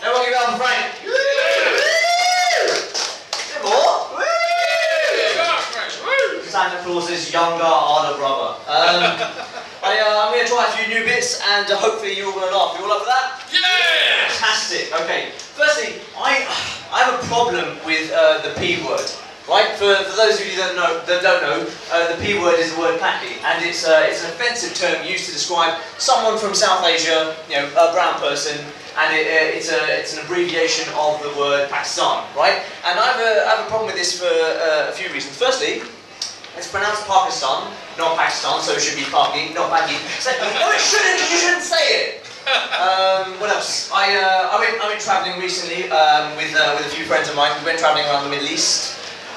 Everyone give it up for Frank. More. Santa Claus's younger, brother. Um, I, uh, I'm going to try a few new bits and uh, hopefully you're all going to laugh. You all up for that? Yeah! Fantastic. Okay. Firstly, I, I have a problem with uh, the P word. Right? For, for those of you that know that don't know, uh, the P word is the word Paki, and it's uh, it's an offensive term used to describe someone from South Asia, you know, a brown person, and it, uh, it's a it's an abbreviation of the word Pakistan, right? And I have a, I have a problem with this for uh, a few reasons. Firstly, it's pronounced Pakistan, not Pakistan, so it should be Paki, not Paki. No, it shouldn't. You shouldn't say it. Um, what else? I, uh, I went, I went travelling recently um, with, with a few friends of mine. We went travelling around the Middle East.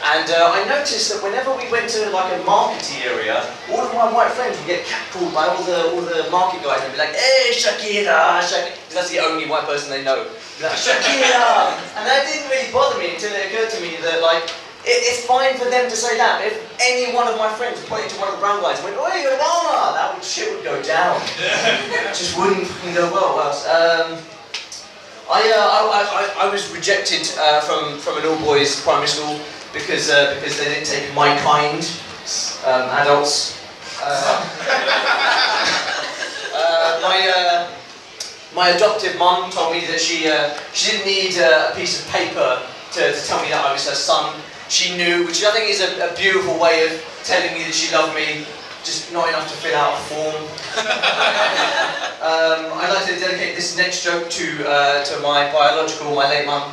And uh, I noticed that whenever we went to like a markety area, all of my white friends would get catcalled by all the all the market guys and be like, "Hey Shakira, Shakira," because that's the only white person they know. Like, Shakira, and that didn't really bother me until it occurred to me that like it's fine for them to say that. But if any one of my friends pointed to one of the brown guys and went, "Oi, Obama," that would shit would go down. it just wouldn't fucking go well. Else? Um, I, uh, I, I, I was rejected uh, from, from an all boys primary school because, uh, because they didn't take my kind um, adults. Uh, uh, my, uh, my adoptive mum told me that she, she didn't need a piece of paper to, to tell me that I was her son. She knew, which I think is a, a beautiful way of telling me that she loved me, just not enough to fill out a form. Um, I'd like to dedicate this next joke to uh, to my biological, my late mum.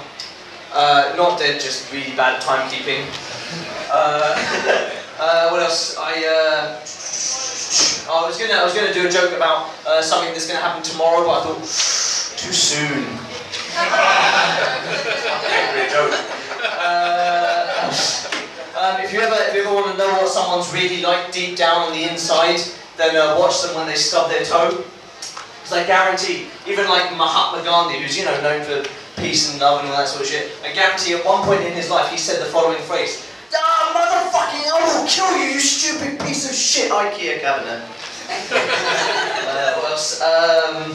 Uh, not dead, just really bad timekeeping. Uh, uh, what else? I uh, I was gonna I was gonna do a joke about uh, something that's gonna happen tomorrow, but I thought too soon. Uh, um, if you ever if you ever want to know what someone's really like deep down on the inside, then uh, watch them when they stub their toe. Because I guarantee, even like Mahatma Gandhi, who's you know known for peace and love and all that sort of shit, I guarantee at one point in his life he said the following phrase: "Ah, motherfucking, I will kill you, you stupid piece of shit, IKEA cabinet." uh, what else? Um,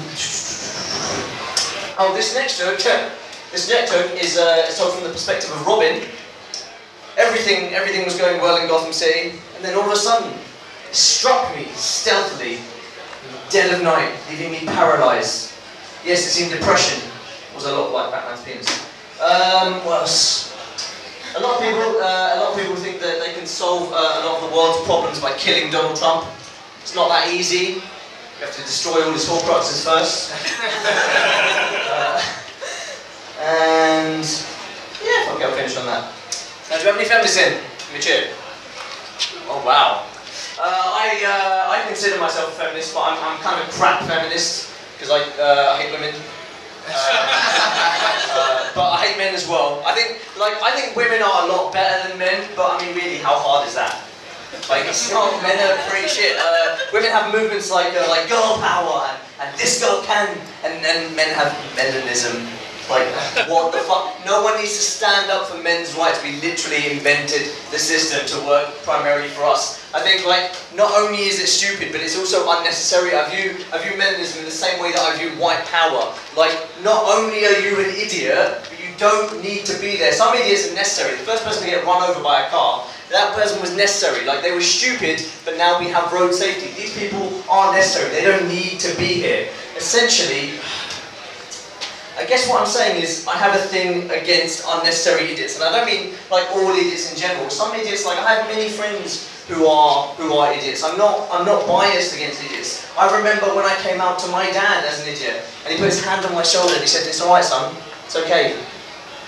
oh, this next joke. This next joke is uh, told from the perspective of Robin. Everything, everything was going well in Gotham City, and then all of a sudden, it struck me stealthily dead of night, leaving me paralysed. Yes, it seemed depression was a lot like Batman's penis. Um, what else? A lot of people, uh, a lot of people think that they can solve uh, a lot of the world's problems by killing Donald Trump. It's not that easy. You have to destroy all his Horcruxes first. uh, and yeah, okay, I'll finish on that. Now, do you have any feminists in? Give me cheer. Oh wow. Uh, I, uh, I consider myself a feminist, but I'm, I'm kind of a crap feminist because I, uh, I hate women. Uh, but I hate men as well. I think, like, I think women are a lot better than men, but I mean, really, how hard is that? Like, it's not, men are pretty shit. Uh, women have movements like, uh, like girl power and, and this girl can, and then men have feminism. Like, what the fuck? No one needs to stand up for men's rights. We literally invented the system to work primarily for us. I think, like, not only is it stupid, but it's also unnecessary. I view, I view feminism in the same way that I view white power. Like, not only are you an idiot, but you don't need to be there. Some idiots are necessary. The first person to get run over by a car, that person was necessary. Like, they were stupid, but now we have road safety. These people aren't necessary. They don't need to be here. Essentially, I guess what I'm saying is I have a thing against unnecessary idiots, and I don't mean like all idiots in general. Some idiots, like I have many friends who are who are idiots. I'm not I'm not biased against idiots. I remember when I came out to my dad as an idiot, and he put his hand on my shoulder and he said, "It's all right, son. It's okay.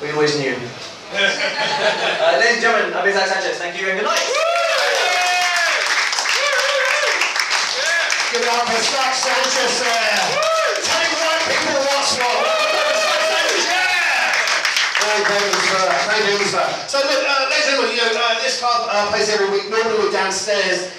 We always knew." uh, ladies and gentlemen, I'm Isaac Sanchez. Thank you and good night. Give it up for Scott Sanchez there. Tell Telling white people what's what. So look, uh, ladies and gentlemen, you know, uh, this club uh, plays every week. Normally we're downstairs